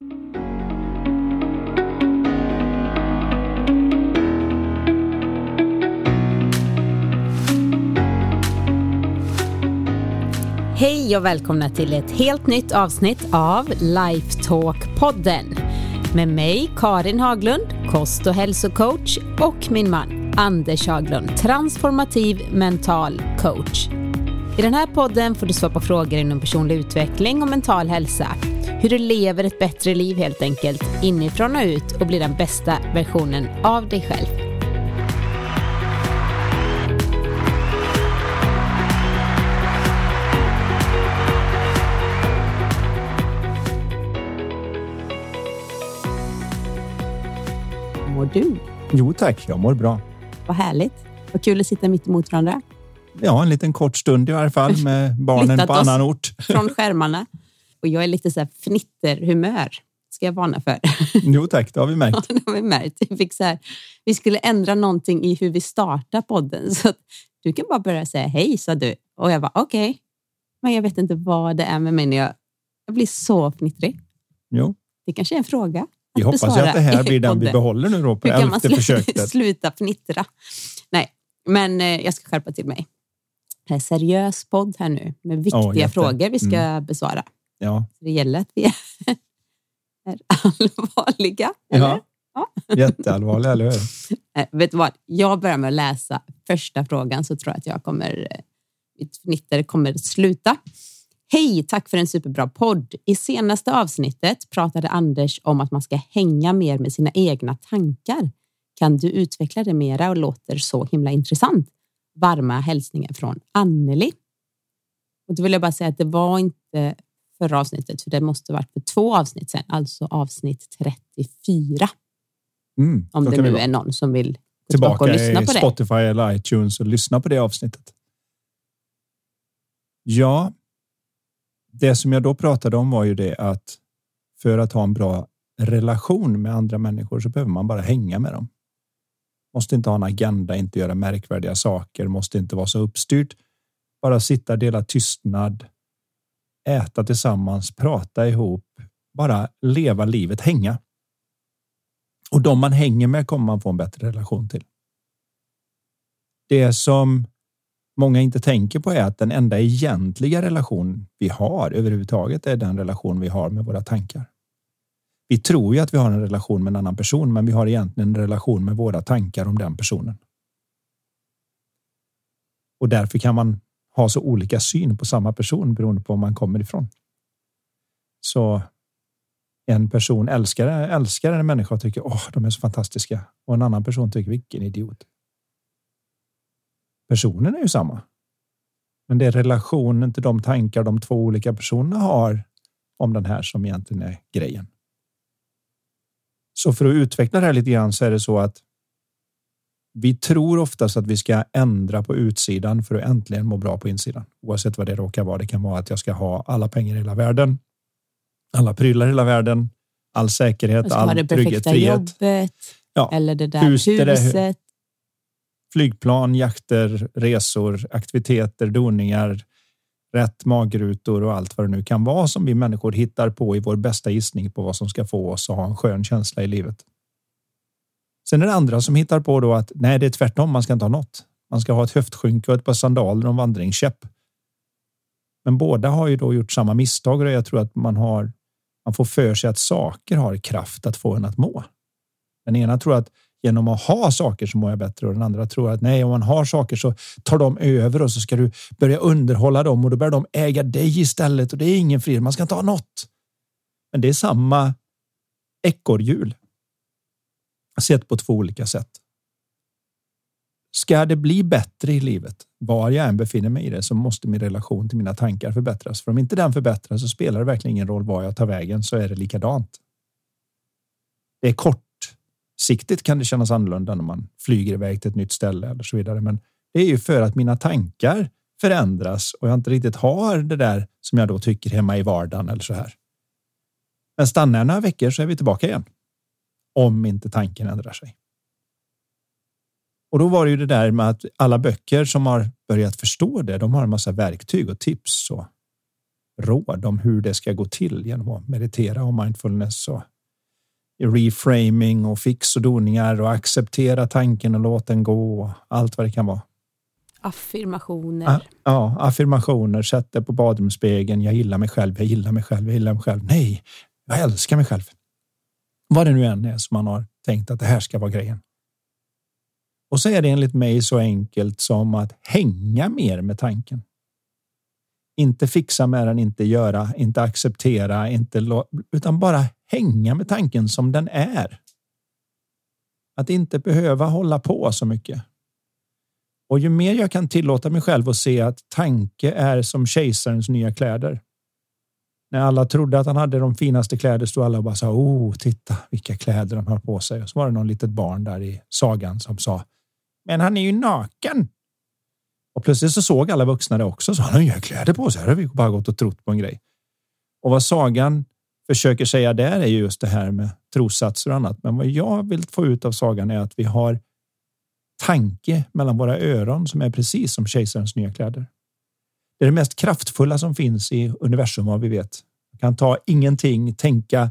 Hej och välkomna till ett helt nytt avsnitt av Lifetalk-podden med mig Karin Haglund, kost och hälsocoach och min man Anders Haglund, transformativ mental coach. I den här podden får du svara på frågor inom personlig utveckling och mental hälsa. Hur du lever ett bättre liv helt enkelt, inifrån och ut och blir den bästa versionen av dig själv. mår du? Jo tack, jag mår bra. Vad härligt. Vad kul att sitta mitt emot varandra. Ja, en liten kort stund i varje fall med barnen på annan ort. från skärmarna. Och jag är lite så här fnitterhumör, ska jag varna för. Jo tack, det har vi märkt. Ja, det har vi märkt. Vi, fick så här, vi skulle ändra någonting i hur vi startar podden. Så du kan bara börja säga hej, sa du. Och jag var okej. Okay. Men jag vet inte vad det är med mig när jag, jag blir så fnittrig. Jo. Det kanske är en fråga. Vi hoppas att det här blir den vi behåller nu då på Hur elfte slu försöket. sluta fnittra? Nej, men eh, jag ska skärpa till mig. Det är en seriös podd här nu med viktiga oh, frågor vi ska mm. besvara. Ja. Så det gäller att vi är, allvarliga. Eller? Ja. ja. Jätteallvarliga, eller hur? Eh, vet du vad? Jag börjar med att läsa första frågan så tror jag att jag kommer, eh, mitt fnitter kommer sluta. Hej, tack för en superbra podd. I senaste avsnittet pratade Anders om att man ska hänga mer med sina egna tankar. Kan du utveckla det mera och låter så himla intressant? Varma hälsningar från Anneli. Och då vill jag bara säga att det var inte förra avsnittet, för det måste varit för två avsnitt sedan, alltså avsnitt 34. Mm, om det nu är någon som vill tillbaka och lyssna på det. Spotify eller iTunes och lyssna på det avsnittet. Ja, det som jag då pratade om var ju det att för att ha en bra relation med andra människor så behöver man bara hänga med dem. Måste inte ha en agenda, inte göra märkvärdiga saker, måste inte vara så uppstyrt. Bara sitta, dela tystnad, äta tillsammans, prata ihop, bara leva livet, hänga. Och de man hänger med kommer man få en bättre relation till. Det som många inte tänker på är att den enda egentliga relation vi har överhuvudtaget är den relation vi har med våra tankar. Vi tror ju att vi har en relation med en annan person, men vi har egentligen en relation med våra tankar om den personen. Och därför kan man ha så olika syn på samma person beroende på var man kommer ifrån. Så en person älskar, älskar en människa och tycker åh, de är så fantastiska och en annan person tycker vilken idiot. Personen är ju samma. Men det är relationen till de tankar de två olika personerna har om den här som egentligen är grejen. Så för att utveckla det här lite grann så är det så att vi tror oftast att vi ska ändra på utsidan för att äntligen må bra på insidan. Oavsett vad det råkar vara. Det kan vara att jag ska ha alla pengar i hela världen. Alla prylar i hela världen. All säkerhet, all trygghet, frihet. Jobbet, ja. Eller det där Hus, huset. Det flygplan, jakter, resor, aktiviteter, doningar, rätt magrutor och allt vad det nu kan vara som vi människor hittar på i vår bästa gissning på vad som ska få oss att ha en skön känsla i livet. Sen är det andra som hittar på då att nej, det är tvärtom. Man ska inte ha något. Man ska ha ett höftskynke och ett par sandaler och en vandringskäpp. Men båda har ju då gjort samma misstag och jag tror att man har. Man får för sig att saker har kraft att få en att må. Den ena tror att genom att ha saker så mår jag bättre och den andra tror att nej, om man har saker så tar de över och så ska du börja underhålla dem och då börjar de äga dig istället och det är ingen frid. Man ska inte ha något. Men det är samma ekorrhjul. Sett på två olika sätt. Ska det bli bättre i livet, var jag än befinner mig i det, så måste min relation till mina tankar förbättras. För om inte den förbättras så spelar det verkligen ingen roll var jag tar vägen så är det likadant. Det är kortsiktigt kan det kännas annorlunda när man flyger iväg till ett nytt ställe eller så vidare. Men det är ju för att mina tankar förändras och jag inte riktigt har det där som jag då tycker hemma i vardagen eller så här. Men stannar jag några veckor så är vi tillbaka igen. Om inte tanken ändrar sig. Och då var det ju det där med att alla böcker som har börjat förstå det, de har en massa verktyg och tips. Så råd om hur det ska gå till genom att meditera och mindfulness och reframing och fix och doningar och acceptera tanken och låta den gå. Och allt vad det kan vara. Affirmationer. Ja, affirmationer. Sätt det på badrumsspegeln. Jag gillar mig själv. Jag gillar mig själv. Jag gillar mig själv. Nej, jag älskar mig själv. Vad det nu än är som man har tänkt att det här ska vara grejen. Och så är det enligt mig så enkelt som att hänga mer med tanken. Inte fixa med den, inte göra, inte acceptera, inte utan bara hänga med tanken som den är. Att inte behöva hålla på så mycket. Och ju mer jag kan tillåta mig själv att se att tanke är som kejsarens nya kläder. När alla trodde att han hade de finaste kläder stod alla och bara sa oh, titta vilka kläder han har på sig. Och så var det någon litet barn där i sagan som sa men han är ju naken. Och plötsligt så såg alla vuxna det också. Så han har ju kläder på sig. Här har vi bara gått och trott på en grej. Och vad sagan försöker säga där är just det här med trossatser och annat. Men vad jag vill få ut av sagan är att vi har tanke mellan våra öron som är precis som kejsarens nya kläder. Det är det mest kraftfulla som finns i universum vad vi vet. Man kan ta ingenting, tänka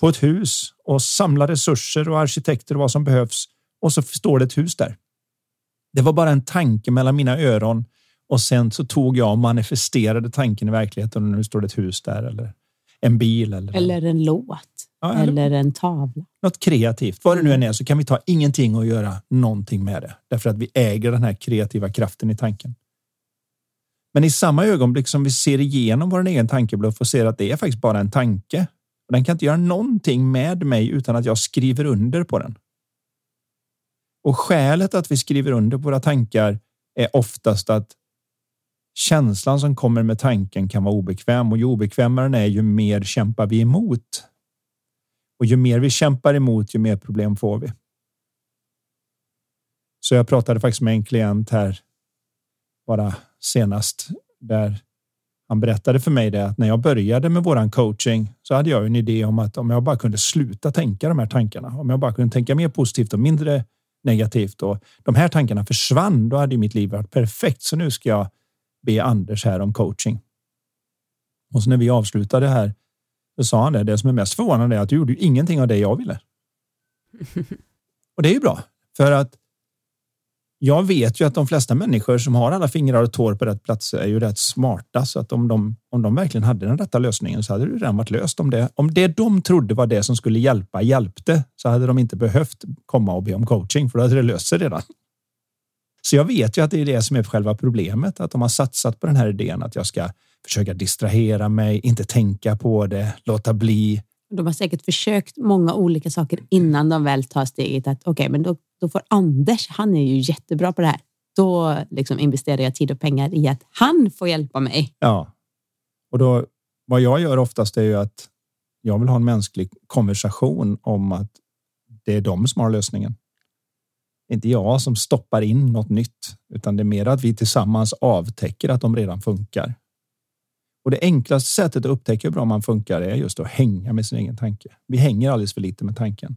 på ett hus och samla resurser och arkitekter och vad som behövs och så står det ett hus där. Det var bara en tanke mellan mina öron och sen så tog jag och manifesterade tanken i verkligheten och nu står det ett hus där eller en bil. Eller, eller en låt. Ja, eller, eller en tavla. Något kreativt. Vad det nu än är så kan vi ta ingenting och göra någonting med det. Därför att vi äger den här kreativa kraften i tanken. Men i samma ögonblick som vi ser igenom vår egen tankebluff och ser att det är faktiskt bara en tanke. Och den kan inte göra någonting med mig utan att jag skriver under på den. Och skälet att vi skriver under på våra tankar är oftast att känslan som kommer med tanken kan vara obekväm och ju obekvämare den är, ju mer kämpar vi emot. Och ju mer vi kämpar emot, ju mer problem får vi. Så jag pratade faktiskt med en klient här bara senast där han berättade för mig det att när jag började med våran coaching så hade jag en idé om att om jag bara kunde sluta tänka de här tankarna, om jag bara kunde tänka mer positivt och mindre negativt och de här tankarna försvann, då hade mitt liv varit perfekt. Så nu ska jag be Anders här om coaching. Och så när vi avslutade här så sa han det. Det som är mest förvånande är att du gjorde ingenting av det jag ville. Och det är ju bra för att jag vet ju att de flesta människor som har alla fingrar och tår på rätt plats är ju rätt smarta så att om de, om de verkligen hade den rätta lösningen så hade det redan varit löst. Om det, om det de trodde var det som skulle hjälpa hjälpte så hade de inte behövt komma och be om coaching för då hade det löst sig redan. Så jag vet ju att det är det som är själva problemet, att de har satsat på den här idén att jag ska försöka distrahera mig, inte tänka på det, låta bli. De har säkert försökt många olika saker innan de väl tar steget att okej, okay, men då då får Anders, han är ju jättebra på det här. Då liksom investerar jag tid och pengar i att han får hjälpa mig. Ja, och då vad jag gör oftast är ju att jag vill ha en mänsklig konversation om att det är de som har lösningen. Inte jag som stoppar in något nytt, utan det är mer att vi tillsammans avtäcker att de redan funkar. Och det enklaste sättet att upptäcka hur bra man funkar är just att hänga med sin egen tanke. Vi hänger alldeles för lite med tanken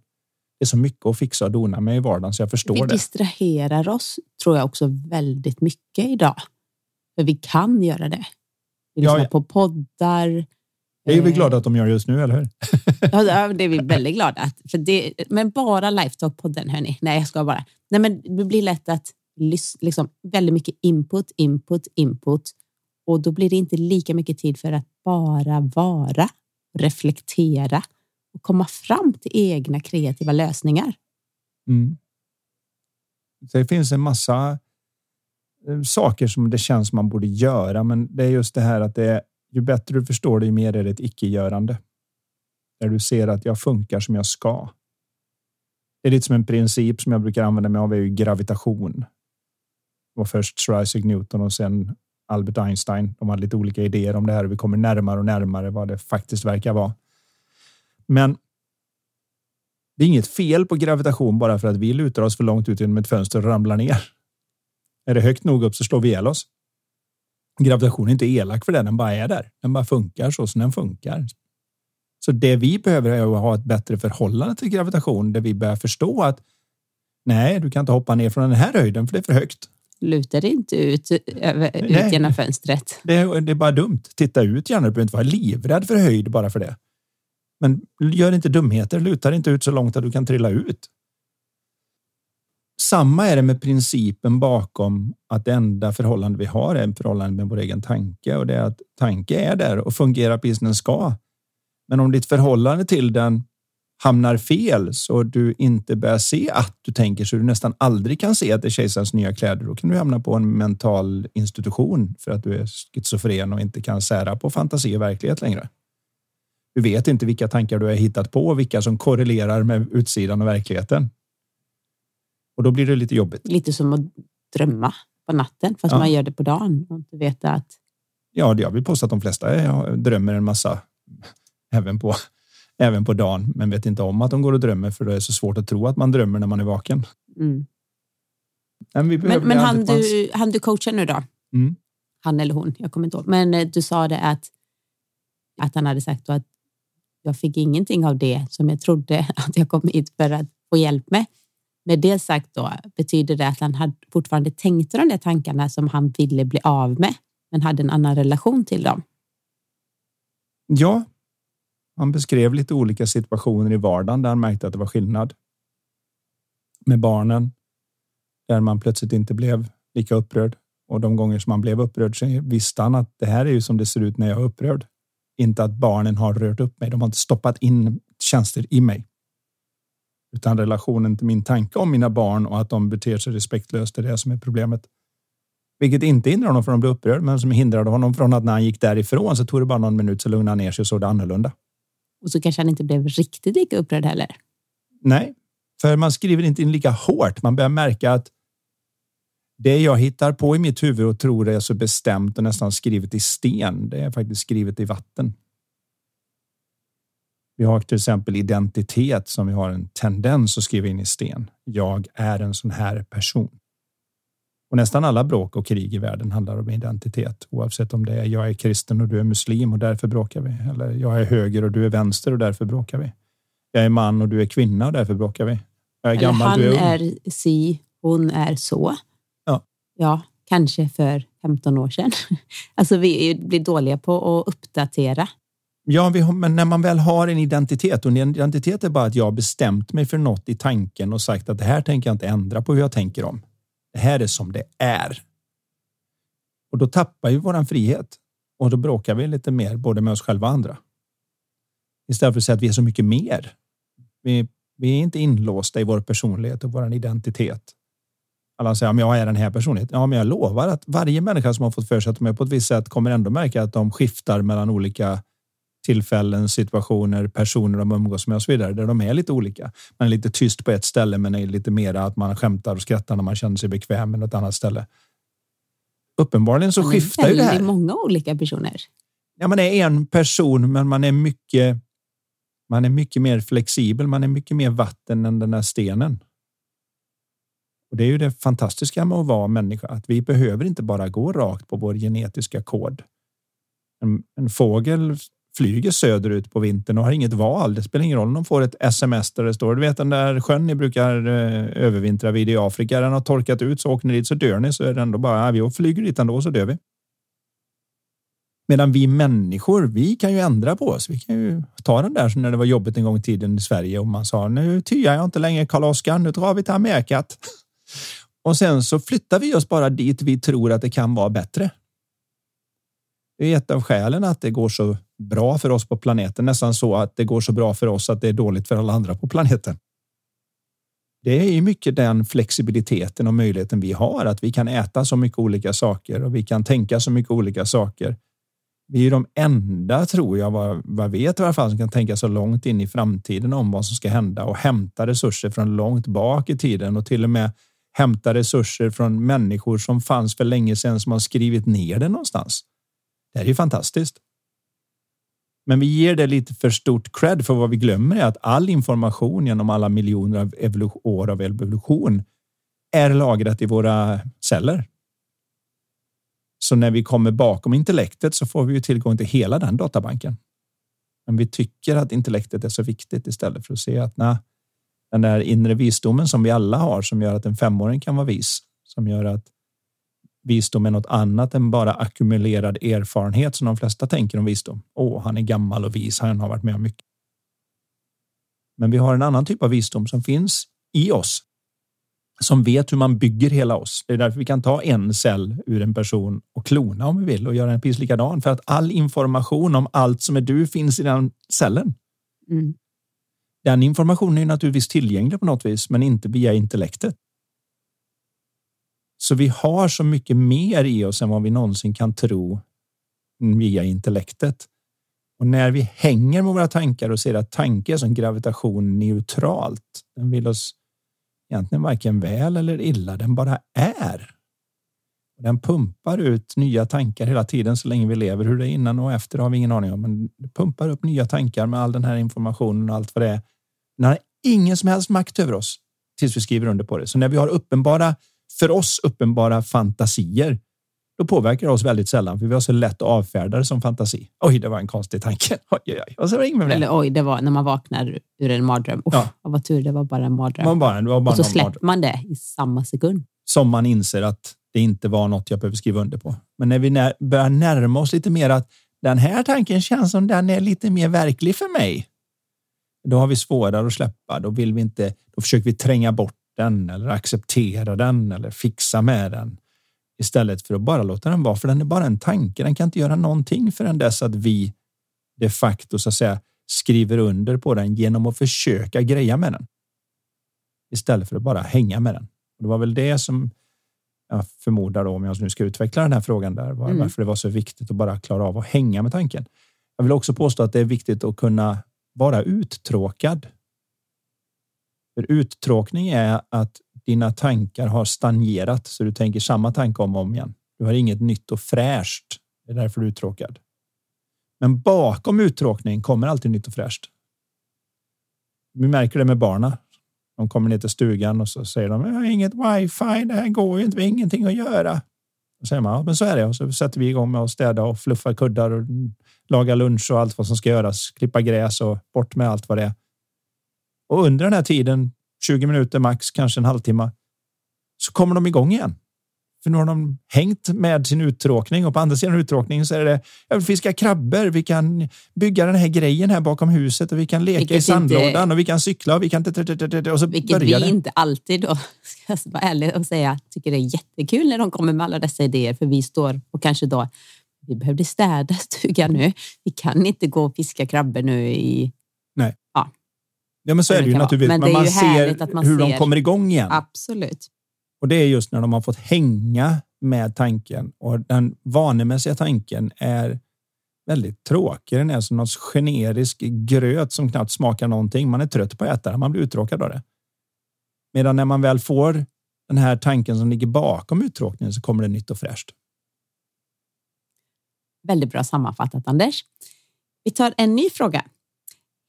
är så mycket att fixa och dona med i vardagen så jag förstår vi det. Vi distraherar oss tror jag också väldigt mycket idag. För vi kan göra det. Vi lyssnar ja, ja. på poddar. Det är vi glada att de gör just nu, eller hur? ja, det är vi väldigt glada att. För det, men bara Lifetalk-podden, hörni. Nej, jag ska bara. Nej, men det blir lätt att liksom väldigt mycket input, input, input. Och då blir det inte lika mycket tid för att bara vara, reflektera och komma fram till egna kreativa lösningar. Mm. Det finns en massa eh, saker som det känns som man borde göra, men det är just det här att det är, ju bättre du förstår det, ju mer är det ett icke-görande. Där du ser att jag funkar som jag ska. Det är lite som en princip som jag brukar använda mig av är ju gravitation. Det var först Sir Isaac Newton och sen Albert Einstein. De hade lite olika idéer om det här och vi kommer närmare och närmare vad det faktiskt verkar vara. Men det är inget fel på gravitation bara för att vi lutar oss för långt ut genom ett fönster och ramlar ner. Är det högt nog upp så slår vi ihjäl oss. Gravitation är inte elak för det, den bara är där. Den bara funkar så som den funkar. Så det vi behöver är att ha ett bättre förhållande till gravitation där vi börjar förstå att nej, du kan inte hoppa ner från den här höjden för det är för högt. luta dig inte ut, över, ut genom fönstret. Det är, det är bara dumt. Titta ut gärna. Du behöver inte vara livrädd för höjd bara för det. Men gör inte dumheter. Luta dig inte ut så långt att du kan trilla ut. Samma är det med principen bakom att det enda förhållande vi har är en förhållande med vår egen tanke och det är att tanke är där och fungerar precis den ska. Men om ditt förhållande till den hamnar fel så du inte börjar se att du tänker så du nästan aldrig kan se att det är kejsarens nya kläder. Då kan du hamna på en mental institution för att du är schizofren och inte kan sära på fantasi och verklighet längre. Du vet inte vilka tankar du har hittat på och vilka som korrelerar med utsidan och verkligheten. Och då blir det lite jobbigt. Lite som att drömma på natten fast ja. man gör det på dagen och inte vet att. Ja, jag vill påstå att de flesta drömmer en massa även på även på dagen, men vet inte om att de går och drömmer för det är så svårt att tro att man drömmer när man är vaken. Mm. Men, men, men han, du, han du coachar nu då? Mm. Han eller hon, jag kommer inte ihåg. Men eh, du sa det att, att han hade sagt att jag fick ingenting av det som jag trodde att jag kom hit för att få hjälp med. Med det sagt då, betyder det att han hade fortfarande tänkte de där tankarna som han ville bli av med, men hade en annan relation till dem? Ja, han beskrev lite olika situationer i vardagen där han märkte att det var skillnad. Med barnen, där man plötsligt inte blev lika upprörd. Och de gånger som man blev upprörd så visste han att det här är ju som det ser ut när jag är upprörd. Inte att barnen har rört upp mig. De har inte stoppat in tjänster i mig. Utan relationen till min tanke om mina barn och att de beter sig respektlöst är det som är problemet. Vilket inte hindrar honom från att bli upprörd, men som hindrade honom från att när han gick därifrån så tog det bara någon minut så lugnade han ner sig och såg det annorlunda. Och så kanske han inte blev riktigt lika upprörd heller. Nej, för man skriver inte in lika hårt. Man börjar märka att det jag hittar på i mitt huvud och tror är så bestämt och nästan skrivet i sten, det är faktiskt skrivet i vatten. Vi har till exempel identitet som vi har en tendens att skriva in i sten. Jag är en sån här person. Och nästan alla bråk och krig i världen handlar om identitet, oavsett om det är jag är kristen och du är muslim och därför bråkar vi. Eller jag är höger och du är vänster och därför bråkar vi. Jag är man och du är kvinna och därför bråkar vi. Jag är Eller gammal, han du är ung. är si, hon är så. Ja. Kanske för 15 år sedan. Alltså vi blir dåliga på att uppdatera. Ja, vi har, men när man väl har en identitet och en identitet är bara att jag har bestämt mig för något i tanken och sagt att det här tänker jag inte ändra på hur jag tänker om. Det här är som det är. Och då tappar ju våran frihet och då bråkar vi lite mer både med oss själva och andra. Istället för att säga att vi är så mycket mer. Vi, vi är inte inlåsta i vår personlighet och vår identitet. Alla säger att jag är den här personligheten. Ja, men jag lovar att varje människa som har fått för sig att de är på ett visst sätt kommer ändå märka att de skiftar mellan olika tillfällen, situationer, personer de umgås med och så vidare, där de är lite olika. Man är lite tyst på ett ställe, men är lite mera att man skämtar och skrattar när man känner sig bekväm med något annat ställe. Uppenbarligen så skiftar ju det här. Det är många olika personer. Ja, man är en person, men man är mycket. Man är mycket mer flexibel. Man är mycket mer vatten än den där stenen. Och det är ju det fantastiska med att vara människa, att vi behöver inte bara gå rakt på vår genetiska kod. En, en fågel flyger söderut på vintern och har inget val. Det spelar ingen roll om de får ett sms där det står, du vet den där sjön ni brukar eh, övervintra vid i Afrika, den har torkat ut så åker ni dit så dör ni så är det ändå bara, ja, vi flyger dit ändå så dör vi. Medan vi människor, vi kan ju ändra på oss. Vi kan ju ta den där som när det var jobbigt en gång i tiden i Sverige och man sa nu tyar jag inte längre Karl Oskar, nu drar vi till Amerikat. Och sen så flyttar vi oss bara dit vi tror att det kan vara bättre. Det är ett av skälen att det går så bra för oss på planeten, nästan så att det går så bra för oss att det är dåligt för alla andra på planeten. Det är ju mycket den flexibiliteten och möjligheten vi har, att vi kan äta så mycket olika saker och vi kan tänka så mycket olika saker. Vi är de enda, tror jag, vad, vad vet i alla fall, som kan tänka så långt in i framtiden om vad som ska hända och hämta resurser från långt bak i tiden och till och med hämta resurser från människor som fanns för länge sedan som har skrivit ner det någonstans. Det är ju fantastiskt. Men vi ger det lite för stort cred för vad vi glömmer är att all information genom alla miljoner av år av evolution är lagrat i våra celler. Så när vi kommer bakom intellektet så får vi ju tillgång till hela den databanken. Men vi tycker att intellektet är så viktigt istället för att se att nej, den där inre visdomen som vi alla har som gör att en femåring kan vara vis, som gör att visdom är något annat än bara ackumulerad erfarenhet som de flesta tänker om visdom. Åh, han är gammal och vis. Han har varit med om mycket. Men vi har en annan typ av visdom som finns i oss som vet hur man bygger hela oss. Det är därför vi kan ta en cell ur en person och klona om vi vill och göra en precis likadan för att all information om allt som är du finns i den cellen. Mm. Den informationen är naturligtvis tillgänglig på något vis, men inte via intellektet. Så vi har så mycket mer i oss än vad vi någonsin kan tro via intellektet. Och när vi hänger med våra tankar och ser att tanke är som gravitation neutralt. Den vill oss egentligen varken väl eller illa. Den bara är. Den pumpar ut nya tankar hela tiden så länge vi lever. Hur det är innan och efter har vi ingen aning om, men det pumpar upp nya tankar med all den här informationen och allt vad det är. Den har ingen som helst makt över oss tills vi skriver under på det. Så när vi har uppenbara, för oss uppenbara fantasier, då påverkar det oss väldigt sällan, för vi har så lätt att avfärda det som fantasi. Oj, det var en konstig tanke. Oj, oj, oj. Och så ringer med det. Eller oj, det var när man vaknar ur en mardröm. Uff, ja. Vad tur, det var bara en mardröm. Man bara, bara och så släpper mardröm. man det i samma sekund. Som man inser att det inte var något jag behöver skriva under på. Men när vi när, börjar närma oss lite mer att den här tanken känns som den är lite mer verklig för mig. Då har vi svårare att släppa. Då vill vi inte. Då försöker vi tränga bort den eller acceptera den eller fixa med den istället för att bara låta den vara. För den är bara en tanke. Den kan inte göra någonting förrän dess att vi de facto så att säga skriver under på den genom att försöka greja med den. Istället för att bara hänga med den. Och det var väl det som jag förmodar då, om jag nu ska utveckla den här frågan där, var, mm. varför det var så viktigt att bara klara av att hänga med tanken. Jag vill också påstå att det är viktigt att kunna vara uttråkad. För uttråkning är att dina tankar har stagnerat så du tänker samma tanke om och om igen. Du har inget nytt och fräscht. Det är därför du är uttråkad. Men bakom uttråkning kommer alltid nytt och fräscht. Vi märker det med barna. De kommer ner till stugan och så säger de jag har inget wifi. Det här går ju inte. Vi har ingenting att göra. Och säger man, ja, men så är det. Och så sätter vi igång med att städa och fluffa kuddar och laga lunch och allt vad som ska göras. Klippa gräs och bort med allt vad det är. Och under den här tiden 20 minuter max, kanske en halvtimme, så kommer de igång igen. För nu har de hängt med sin uttråkning och på andra sidan uttråkningen så är det jag vill fiska krabbor. Vi kan bygga den här grejen här bakom huset och vi kan leka Vilket i sandlådan inte, och vi kan cykla och vi kan... Och så Vilket vi det. inte alltid då, ska jag vara ärlig och säga, tycker det är jättekul när de kommer med alla dessa idéer. För vi står och kanske då, vi behövde städa stugan nu. Vi kan inte gå och fiska krabbor nu i Nej. Ja, men så är det ju naturligtvis. Men, men man ser att man hur ser. de kommer igång igen. Absolut. Och det är just när de har fått hänga med tanken och den vanemässiga tanken är väldigt tråkig. Den är som någon generisk gröt som knappt smakar någonting. Man är trött på att äta den. Man blir uttråkad av det. Medan när man väl får den här tanken som ligger bakom uttråkningen så kommer det nytt och fräscht. Väldigt bra sammanfattat, Anders. Vi tar en ny fråga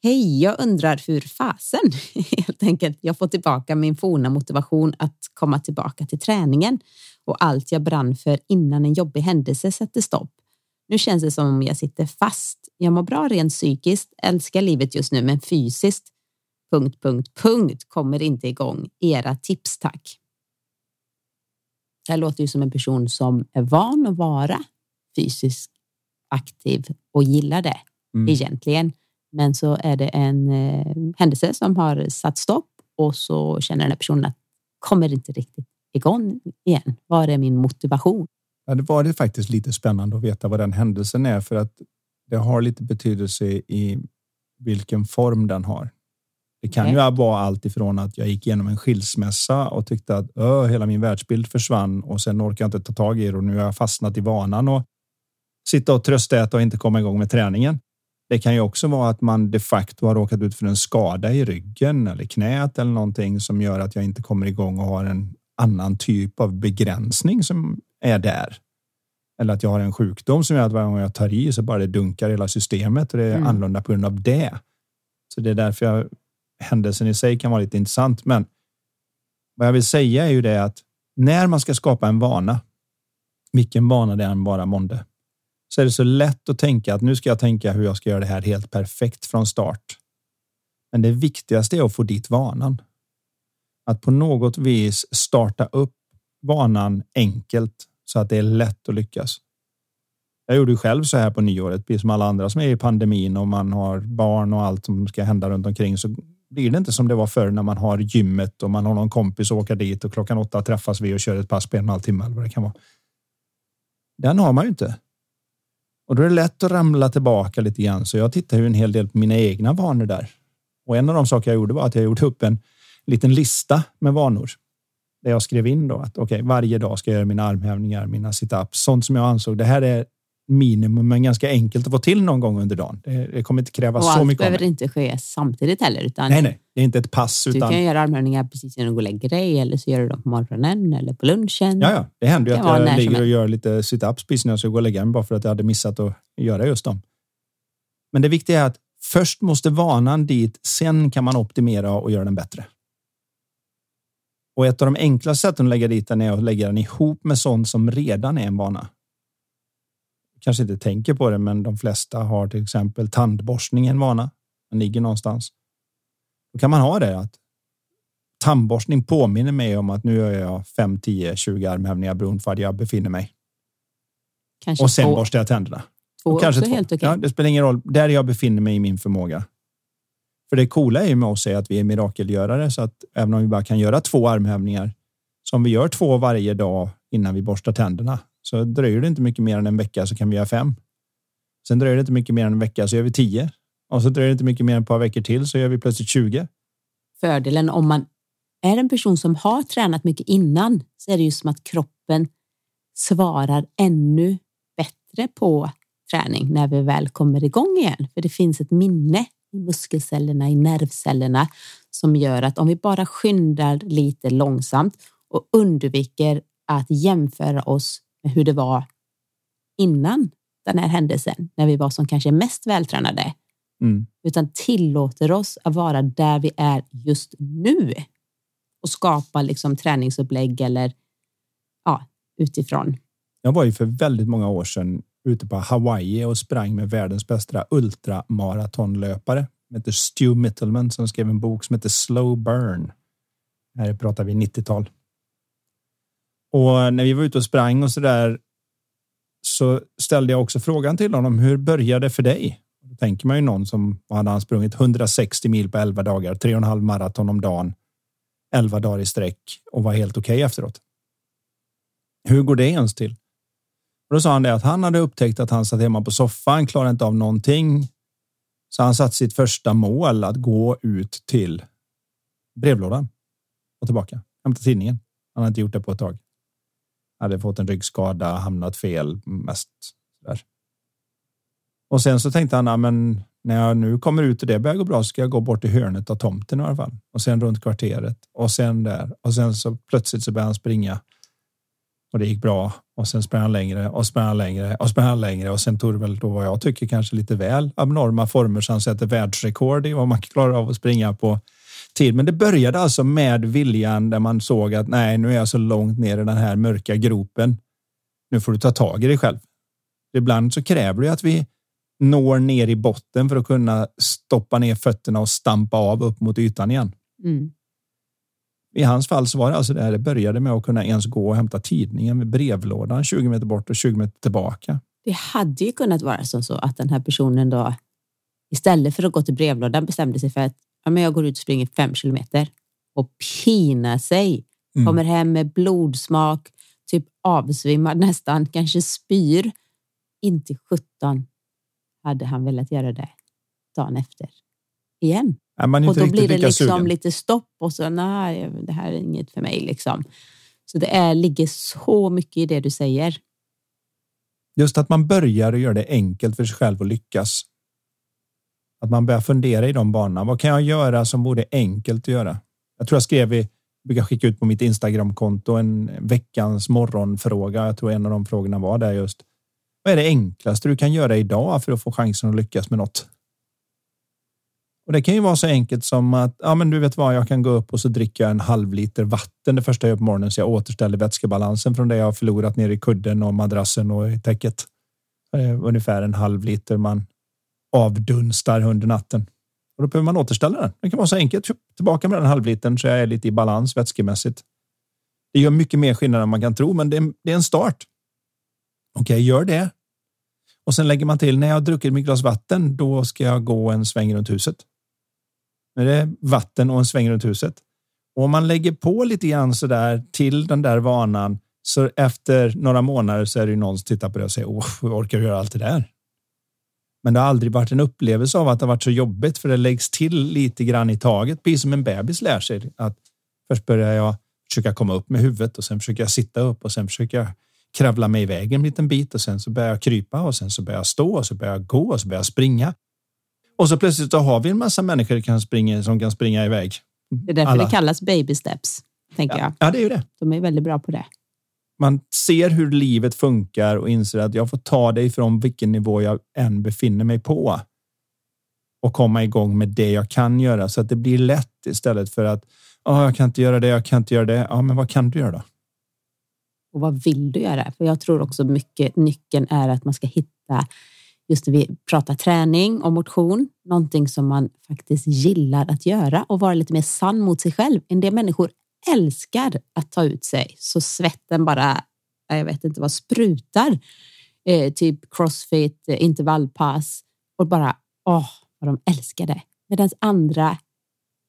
Hej, jag undrar hur fasen helt enkelt jag får tillbaka min forna motivation att komma tillbaka till träningen och allt jag brann för innan en jobbig händelse sätter stopp. Nu känns det som om jag sitter fast. Jag mår bra rent psykiskt, älskar livet just nu, men fysiskt punkt, punkt, punkt kommer inte igång. Era tips tack. Det här låter ju som en person som är van att vara fysiskt aktiv och gillar det mm. egentligen. Men så är det en eh, händelse som har satt stopp och så känner den här personen att kommer inte riktigt igång igen. Var är min motivation? Ja, det var det faktiskt lite spännande att veta vad den händelsen är för att det har lite betydelse i vilken form den har. Det kan okay. ju vara allt ifrån att jag gick igenom en skilsmässa och tyckte att hela min världsbild försvann och sen orkar jag inte ta tag i det och nu har jag fastnat i vanan och sitta och tröstäta och inte komma igång med träningen. Det kan ju också vara att man de facto har råkat ut för en skada i ryggen eller knät eller någonting som gör att jag inte kommer igång och har en annan typ av begränsning som är där. Eller att jag har en sjukdom som gör att varje gång jag tar i så bara det dunkar hela systemet och det är mm. annorlunda på grund av det. Så det är därför jag, händelsen i sig kan vara lite intressant. Men vad jag vill säga är ju det att när man ska skapa en vana, vilken vana det än vara månde, så är det så lätt att tänka att nu ska jag tänka hur jag ska göra det här helt perfekt från start. Men det viktigaste är att få dit vanan. Att på något vis starta upp vanan enkelt så att det är lätt att lyckas. Jag gjorde ju själv så här på nyåret, precis som alla andra som är i pandemin och man har barn och allt som ska hända runt omkring så blir det inte som det var förr när man har gymmet och man har någon kompis och åka dit och klockan åtta träffas vi och kör ett pass på en och en halv timme eller vad det kan vara. Den har man ju inte. Och då är det lätt att ramla tillbaka lite grann. Så jag tittar ju en hel del på mina egna vanor där. Och en av de saker jag gjorde var att jag gjorde upp en liten lista med vanor. Där jag skrev in då att okej, okay, varje dag ska jag göra mina armhävningar, mina situps, sånt som jag ansåg. Det här är minimum, men ganska enkelt att få till någon gång under dagen. Det, det kommer inte kräva och så allt mycket. behöver inte ske samtidigt heller. Utan nej, nej, det är inte ett pass. Du utan... kan göra armhävningar precis innan du går och lägger dig eller så gör du dem på morgonen eller på lunchen. Ja, ja. det händer ju att jag ligger och gör lite situps precis när jag ska gå och lägga mig bara för att jag hade missat att göra just dem. Men det viktiga är att först måste vanan dit, sen kan man optimera och göra den bättre. Och ett av de enklaste sätten att lägga dit den är att lägga den ihop med sånt som redan är en vana kanske inte tänker på det, men de flesta har till exempel tandborstning en vana. Den ligger någonstans. Då kan man ha det att tandborstning påminner mig om att nu gör jag 5, 10, 20 armhävningar beroende på var jag befinner mig. Kanske och sen två. borstar jag tänderna. Två Och kanske två. helt okej. Ja, det spelar ingen roll där jag befinner mig i min förmåga. För det coola är ju med oss är att vi är mirakelgörare så att även om vi bara kan göra två armhävningar som vi gör två varje dag innan vi borstar tänderna så dröjer det inte mycket mer än en vecka så kan vi göra fem. Sen dröjer det inte mycket mer än en vecka så gör vi tio och så dröjer det inte mycket mer än ett par veckor till så gör vi plötsligt 20. Fördelen om man är en person som har tränat mycket innan så är det ju som att kroppen svarar ännu bättre på träning när vi väl kommer igång igen. För det finns ett minne i muskelcellerna, i nervcellerna som gör att om vi bara skyndar lite långsamt och undviker att jämföra oss med hur det var innan den här händelsen, när vi var som kanske mest vältränade, Mm. utan tillåter oss att vara där vi är just nu och skapa liksom träningsupplägg eller ja, utifrån. Jag var ju för väldigt många år sedan ute på Hawaii och sprang med världens bästa ultramaratonlöpare. Han heter Stu Mittelman som skrev en bok som heter Slow Burn. Här pratar vi 90-tal. Och när vi var ute och sprang och så där så ställde jag också frågan till honom. Hur började det för dig? Då tänker man ju någon som hade han sprungit 160 mil på 11 dagar, tre och en halv maraton om dagen, 11 dagar i sträck och var helt okej okay efteråt. Hur går det ens till? Och då sa han det att han hade upptäckt att han satt hemma på soffan, klarade inte av någonting. Så han satt sitt första mål att gå ut till brevlådan och tillbaka, hämta tidningen. Han hade inte gjort det på ett tag. Hade fått en ryggskada, hamnat fel mest. Där. Och sen så tänkte han, men när jag nu kommer ut och det börjar gå bra så ska jag gå bort till hörnet av tomten i alla fall. Och sen runt kvarteret och sen där. Och sen så plötsligt så började han springa. Och det gick bra. Och sen sprang han längre och sprang han längre och sprang han längre. Och sen tog det väl då vad jag tycker kanske lite väl abnorma former så han sätter världsrekord i vad man klarar av att springa på tid. Men det började alltså med viljan där man såg att nej, nu är jag så långt ner i den här mörka gropen. Nu får du ta tag i dig själv. Ibland så kräver det att vi når ner i botten för att kunna stoppa ner fötterna och stampa av upp mot ytan igen. Mm. I hans fall så var det alltså det här det började med att kunna ens gå och hämta tidningen med brevlådan 20 meter bort och 20 meter tillbaka. Det hade ju kunnat vara som så att den här personen då istället för att gå till brevlådan bestämde sig för att ja, men jag går ut och springer fem kilometer och pinar sig. Mm. Kommer hem med blodsmak, typ avsvimmad nästan, kanske spyr. Inte 17 hade han velat göra det dagen efter igen. Är man Och inte då blir det liksom sugen. lite stopp och så nej, det här är inget för mig liksom. Så det är, ligger så mycket i det du säger. Just att man börjar och gör det enkelt för sig själv att lyckas. Att man börjar fundera i de banorna. Vad kan jag göra som vore enkelt att göra? Jag tror jag skrev i, brukar skicka ut på mitt Instagramkonto en veckans morgonfråga. Jag tror en av de frågorna var där just. Vad är det enklaste du kan göra idag för att få chansen att lyckas med något? Och det kan ju vara så enkelt som att ja, men du vet vad, jag kan gå upp och så dricker jag en halv liter vatten det första jag gör på morgonen så jag återställer vätskebalansen från det jag har förlorat ner i kudden och madrassen och i täcket. Eh, ungefär en halv liter man avdunstar under natten. Och då behöver man återställa den. Det kan vara så enkelt. Tillbaka med den halvlitern så jag är lite i balans vätskemässigt. Det gör mycket mer skillnad än man kan tro, men det är, det är en start. Okej, okay, gör det. Och sen lägger man till när jag har druckit mitt glas vatten, då ska jag gå en sväng runt huset. Nu är det vatten och en sväng runt huset. Och om man lägger på lite grann så där till den där vanan så efter några månader så är det ju någon som tittar på det och säger åh, hur orkar du göra allt det där? Men det har aldrig varit en upplevelse av att det har varit så jobbigt för det läggs till lite grann i taget. Precis som en bebis lär sig att först börjar jag försöka komma upp med huvudet och sen försöker jag sitta upp och sen försöker jag kravla mig iväg en liten bit och sen så börjar jag krypa och sen så börjar jag stå och så börjar jag gå och så börjar jag springa. Och så plötsligt så har vi en massa människor som kan springa, som kan springa iväg. Det är därför Alla. det kallas baby steps, tänker ja. jag. Ja, det är ju det. De är väldigt bra på det. Man ser hur livet funkar och inser att jag får ta det ifrån vilken nivå jag än befinner mig på och komma igång med det jag kan göra så att det blir lätt istället för att oh, jag kan inte göra det, jag kan inte göra det. Ja, men vad kan du göra då? Och vad vill du göra? För jag tror också mycket nyckeln är att man ska hitta just när vi pratar träning och motion, någonting som man faktiskt gillar att göra och vara lite mer sann mot sig själv. En del människor älskar att ta ut sig så svetten bara, jag vet inte vad, sprutar. Eh, typ crossfit, eh, intervallpass och bara, åh, vad de älskar det. Medan andra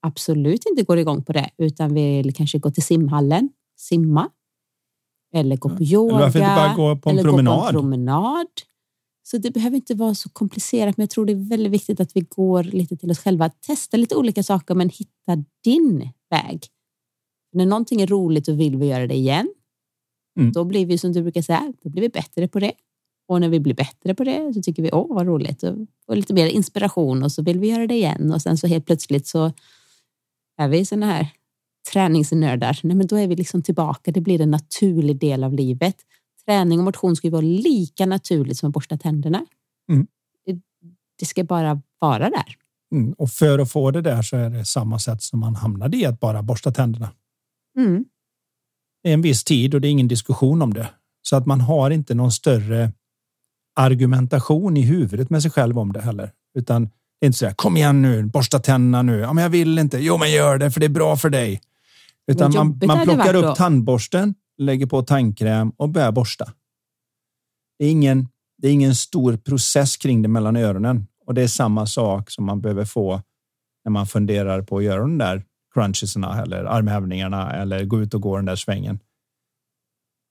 absolut inte går igång på det utan vill kanske gå till simhallen, simma eller gå på yoga. Eller varför inte bara gå på en promenad? På en promenad. Så det behöver inte vara så komplicerat, men jag tror det är väldigt viktigt att vi går lite till oss själva. Testa lite olika saker, men hitta din väg. När någonting är roligt och vill vi göra det igen. Mm. Då blir vi som du brukar säga, då blir vi bättre på det. Och när vi blir bättre på det så tycker vi åh vad roligt och, lite mer inspiration och så vill vi göra det igen och sen så helt plötsligt så är vi såna här träningsnördar. Nej, men då är vi liksom tillbaka. Det blir en naturlig del av livet. Träning och motion ska ju vara lika naturligt som att borsta tänderna. Mm. Det, det, ska bara vara där. Mm. Och för att få det där så är det samma sätt som man hamnade i att bara borsta tänderna. Mm. Det är en viss tid och det är ingen diskussion om det. Så att man har inte någon större argumentation i huvudet med sig själv om det heller. Utan det är inte så här, kom igen nu, borsta tänderna nu. Ja, men jag vill inte. Jo, men gör det för det är bra för dig. Utan man, man plockar upp tandborsten, lägger på tandkräm och börjar borsta. Det är ingen, det är ingen stor process kring det mellan öronen och det är samma sak som man behöver få när man funderar på att göra de där crunchesarna eller armhävningarna eller gå ut och gå den där svängen.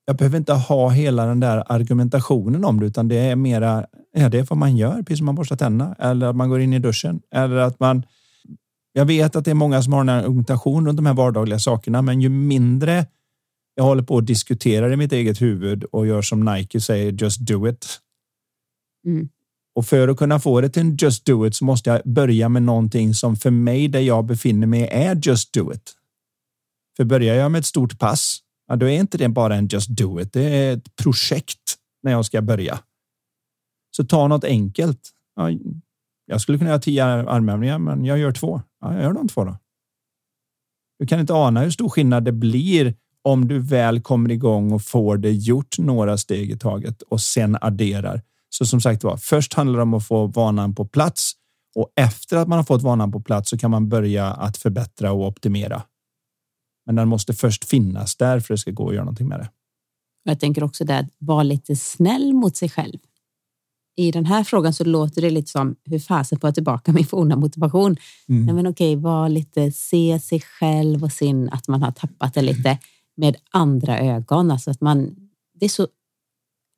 Jag behöver inte ha hela den där argumentationen om det, utan det är mera. Ja, det är vad man gör, precis som man borstar tänderna eller att man går in i duschen eller att man. Jag vet att det är många som har en argumentation runt de här vardagliga sakerna, men ju mindre jag håller på och diskuterar i mitt eget huvud och gör som Nike säger, just do it. Mm. Och för att kunna få det till en just do it så måste jag börja med någonting som för mig där jag befinner mig är just do it. För börjar jag med ett stort pass, ja, då är inte det bara en just do it. Det är ett projekt när jag ska börja. Så ta något enkelt. Ja, jag skulle kunna göra tio armhävningar, men jag gör två. Ja, jag gör de två då. Du kan inte ana hur stor skillnad det blir om du väl kommer igång och får det gjort några steg i taget och sen adderar. Så som sagt var, först handlar det om att få vanan på plats och efter att man har fått vanan på plats så kan man börja att förbättra och optimera. Men den måste först finnas där för att det ska gå att göra någonting med det. Jag tänker också det att vara lite snäll mot sig själv. I den här frågan så låter det lite som hur fasen får jag tillbaka min forna motivation? Mm. Nej, men okej, var lite, se sig själv och sin att man har tappat det lite med andra ögon. Alltså att man, det är så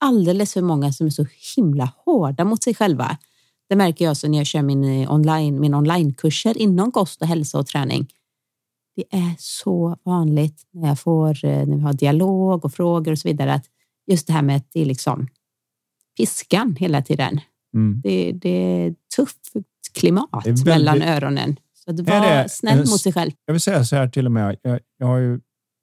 alldeles för många som är så himla hårda mot sig själva. Det märker jag så när jag kör min eh, online, min onlinekurser inom kost och hälsa och träning. Det är så vanligt när jag får, eh, när vi har dialog och frågor och så vidare, att just det här med att det är liksom piskan hela tiden. Mm. Det, det, är tufft klimat väldigt, mellan öronen. Så att var snäll mot sig själv. Jag vill säga så här till och med. Jag, jag har ju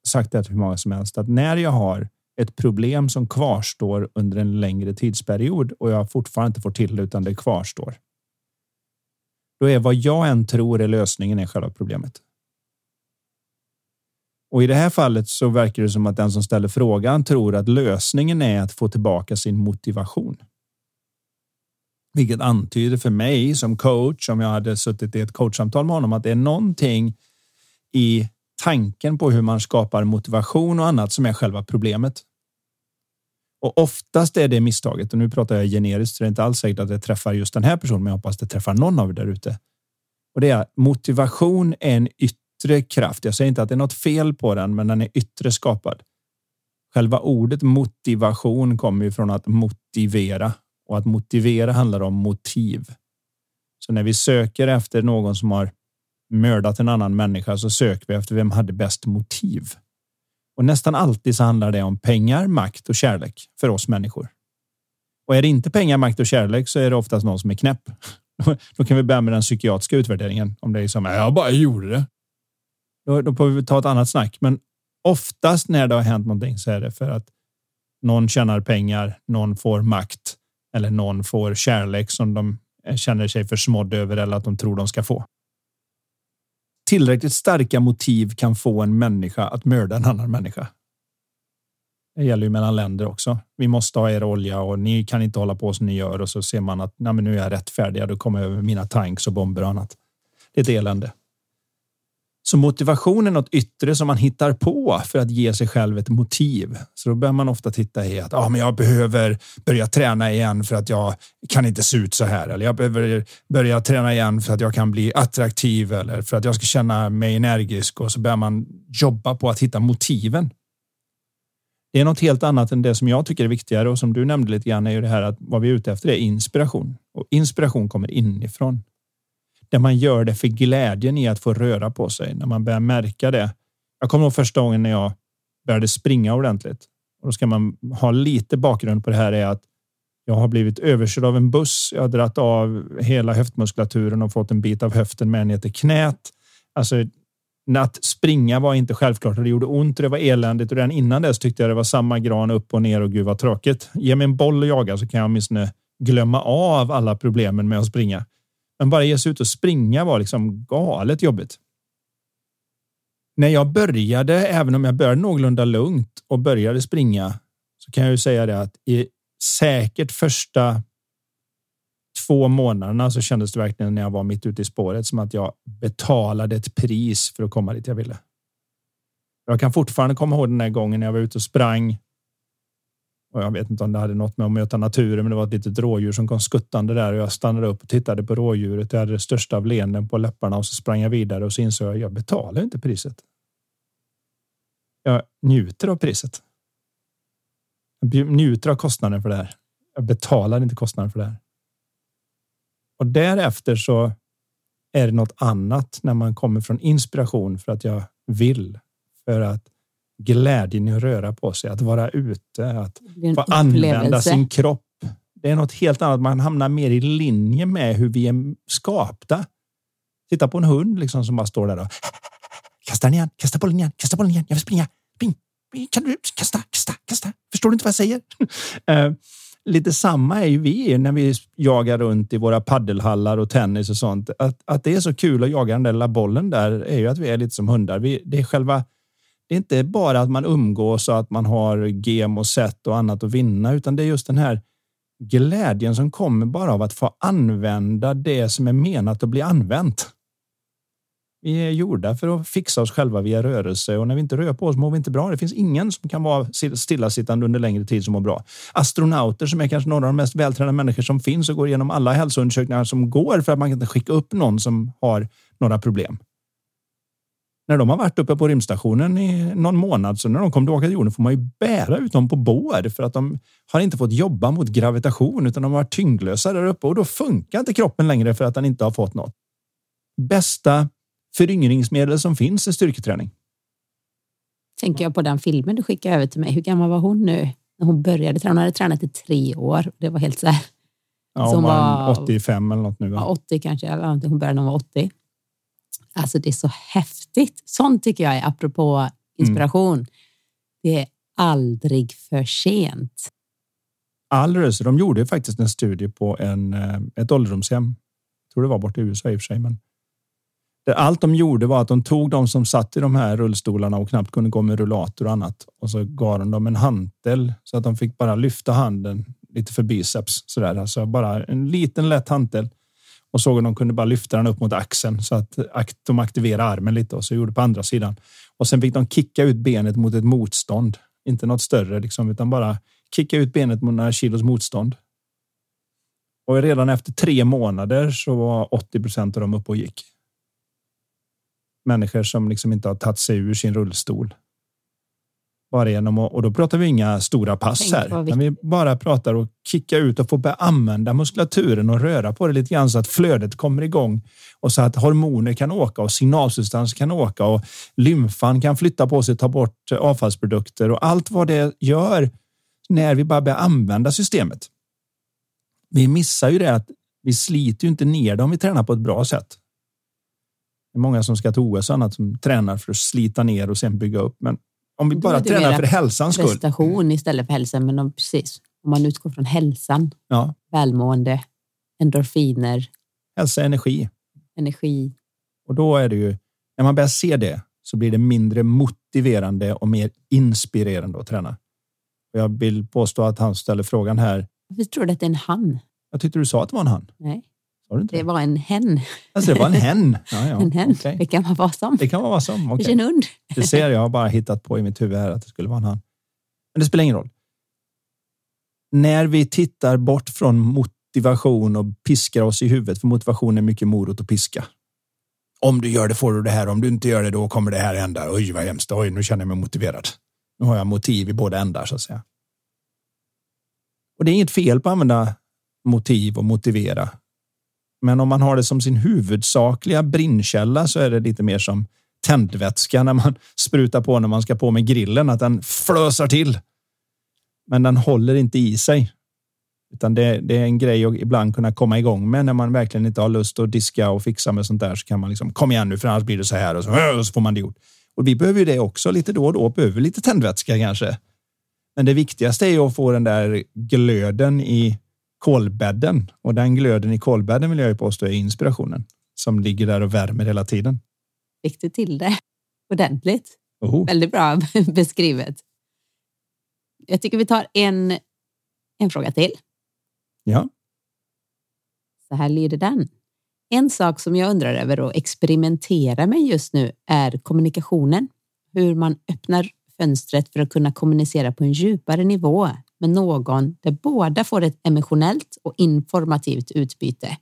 sagt det till hur många som helst att när jag har ett problem som kvarstår under en längre tidsperiod och jag fortfarande inte får till det utan det kvarstår. Då är vad jag än tror är lösningen är själva problemet. Och i det här fallet så verkar det som att den som ställer frågan tror att lösningen är att få tillbaka sin motivation. Vilket antyder för mig som coach, om jag hade suttit i ett coachsamtal med honom, att det är någonting i tanken på hur man skapar motivation och annat som är själva problemet. Och oftast är det misstaget. Och nu pratar jag generiskt, så det är inte alls säkert att det träffar just den här personen, men jag hoppas det träffar någon av er där ute. Och det är motivation är en yttre kraft. Jag säger inte att det är något fel på den, men den är yttre skapad. Själva ordet motivation kommer ju från att motivera och att motivera handlar om motiv. Så när vi söker efter någon som har mördat en annan människa så söker vi efter vem hade bäst motiv. Och nästan alltid så handlar det om pengar, makt och kärlek för oss människor. Och är det inte pengar, makt och kärlek så är det oftast någon som är knäpp. Då kan vi börja med den psykiatriska utvärderingen. Om det är som jag bara gjorde det. Då, då får vi ta ett annat snack. Men oftast när det har hänt någonting så är det för att någon tjänar pengar, någon får makt eller någon får kärlek som de känner sig försmådd över eller att de tror de ska få. Tillräckligt starka motiv kan få en människa att mörda en annan människa. Det gäller ju mellan länder också. Vi måste ha er olja och ni kan inte hålla på som ni gör och så ser man att nej, men nu är jag rättfärdig. Då kommer jag över mina tanks och bomber och annat. Det är ett elände. Så motivation är något yttre som man hittar på för att ge sig själv ett motiv. Så då börjar man ofta titta i att ah, men jag behöver börja träna igen för att jag kan inte se ut så här. Eller jag behöver börja träna igen för att jag kan bli attraktiv eller för att jag ska känna mig energisk. Och så börjar man jobba på att hitta motiven. Det är något helt annat än det som jag tycker är viktigare och som du nämnde lite grann är ju det här att vad vi är ute efter är inspiration och inspiration kommer inifrån där man gör det för glädjen i att få röra på sig. När man börjar märka det. Jag kommer ihåg första gången när jag började springa ordentligt. Och då ska man ha lite bakgrund på det här är att jag har blivit överkörd av en buss. Jag har dratt av hela höftmuskulaturen och fått en bit av höften med ner till knät. Alltså, att springa var inte självklart och det gjorde ont och det var eländigt och redan innan dess tyckte jag det var samma gran upp och ner och gud vad tråkigt. Ge mig en boll och jaga så kan jag åtminstone glömma av alla problemen med att springa. Men bara ge sig ut och springa var liksom galet jobbigt. När jag började, även om jag började någorlunda lugnt och började springa, så kan jag ju säga det att i säkert första två månaderna så kändes det verkligen när jag var mitt ute i spåret som att jag betalade ett pris för att komma dit jag ville. Jag kan fortfarande komma ihåg den här gången när jag var ute och sprang och jag vet inte om det hade något med att möta naturen, men det var ett litet rådjur som kom skuttande där och jag stannade upp och tittade på rådjuret. Jag hade det största av leenden på läpparna och så sprang jag vidare och så insåg jag att jag betalar inte priset. Jag njuter av priset. Jag njuter av kostnaden för det här. Jag betalar inte kostnaden för det här. Och därefter så är det något annat när man kommer från inspiration för att jag vill, för att glädjen i att röra på sig, att vara ute, att få använda sin kropp. Det är något helt annat. Man hamnar mer i linje med hur vi är skapta. Titta på en hund liksom som bara står där och kasta den igen, kasta bollen igen, kasta bollen igen. Jag vill springa. Spring. Kan du kasta, kasta, kasta? Förstår du inte vad jag säger? uh, lite samma är ju vi när vi jagar runt i våra paddelhallar och tennis och sånt. Att, att det är så kul att jaga den där lilla bollen där är ju att vi är lite som hundar. Vi, det är själva det är inte bara att man umgås och att man har gem och set och annat att vinna, utan det är just den här glädjen som kommer bara av att få använda det som är menat att bli använt. Vi är gjorda för att fixa oss själva via rörelse och när vi inte rör på oss mår vi inte bra. Det finns ingen som kan vara stillasittande under längre tid som mår bra. Astronauter som är kanske några av de mest vältränade människor som finns och går igenom alla hälsoundersökningar som går för att man kan inte skicka upp någon som har några problem när de har varit uppe på rymdstationen i någon månad, så när de kommer tillbaka till jorden får man ju bära ut dem på bår för att de har inte fått jobba mot gravitation utan de har varit tyngdlösa där uppe och då funkar inte kroppen längre för att den inte har fått något. Bästa föryngringsmedel som finns är styrketräning. Tänker jag på den filmen du skickade över till mig. Hur gammal var hon nu? När hon började träna. Hon hade tränat i tre år. Det var helt så här. Ja, hon var, var 85 eller något nu. Va? Ja, 80 kanske. Hon började när hon var 80. Alltså det är så häftigt. Sånt tycker jag är, apropå inspiration, mm. det är aldrig för sent. Alldeles. De gjorde faktiskt en studie på en, eh, ett ålderdomshem. Jag tror det var borta i USA i och för sig, men allt de gjorde var att de tog de som satt i de här rullstolarna och knappt kunde gå med rullator och annat och så gav de dem en hantel så att de fick bara lyfta handen lite för biceps så där. Alltså bara en liten lätt hantel och såg att de kunde bara lyfta den upp mot axeln så att de aktiverade armen lite och så gjorde på andra sidan. Och sen fick de kicka ut benet mot ett motstånd. Inte något större liksom, utan bara kicka ut benet mot några kilos motstånd. Och redan efter tre månader så var 80 procent av dem uppe och gick. Människor som liksom inte har tagit sig ur sin rullstol. Bara genom och, och då pratar vi inga stora pass här. Men vi bara pratar och kicka ut och få börja använda muskulaturen och röra på det lite grann så att flödet kommer igång och så att hormoner kan åka och signalsubstanser kan åka och lymfan kan flytta på sig, ta bort avfallsprodukter och allt vad det gör när vi bara börjar använda systemet. Vi missar ju det att vi sliter ju inte ner dem om vi tränar på ett bra sätt. Det är många som ska till OS och annat som tränar för att slita ner och sen bygga upp. Men om vi bara tränar för hälsans skull. Prestation istället för hälsa, men om, precis. Om man utgår från hälsan, Ja, välmående, endorfiner, hälsa, energi. energi. Och då är det ju när man börjar se det så blir det mindre motiverande och mer inspirerande att träna. Jag vill påstå att han ställer frågan här. Varför tror du att det är en han? Jag tyckte du sa att det var en han. Nej, det det? var en hen. Alltså, det var en hen. Ja, ja. en hen. okej. Det kan vara vad som. Det kan vara vad som. Okay. en hund. Du ser, jag har bara hittat på i mitt huvud här att det skulle vara en han. Men det spelar ingen roll. När vi tittar bort från motivation och piskar oss i huvudet, för motivation är mycket morot och piska. Om du gör det får du det här, om du inte gör det då kommer det här hända. Oj, vad hemskt. Oj, nu känner jag mig motiverad. Nu har jag motiv i båda ändar så att säga. Och det är inget fel på att använda motiv och motivera. Men om man har det som sin huvudsakliga brinnkälla så är det lite mer som tändvätska när man sprutar på när man ska på med grillen, att den flösar till. Men den håller inte i sig. Utan det, det är en grej att ibland kunna komma igång med när man verkligen inte har lust att diska och fixa med sånt där så kan man liksom kom igen nu för annars blir det så här och så, äh, och så får man det gjort. Och vi behöver ju det också lite då och då, behöver lite tändvätska kanske. Men det viktigaste är ju att få den där glöden i kolbädden och den glöden i kolbädden vill jag ju påstå är inspirationen som ligger där och värmer hela tiden. Fick du till det ordentligt? Oho. Väldigt bra beskrivet. Jag tycker vi tar en, en fråga till. Ja, Så här lyder den. En sak som jag undrar över och experimenterar med just nu är kommunikationen. Hur man öppnar fönstret för att kunna kommunicera på en djupare nivå med någon där båda får ett emotionellt och informativt utbyte.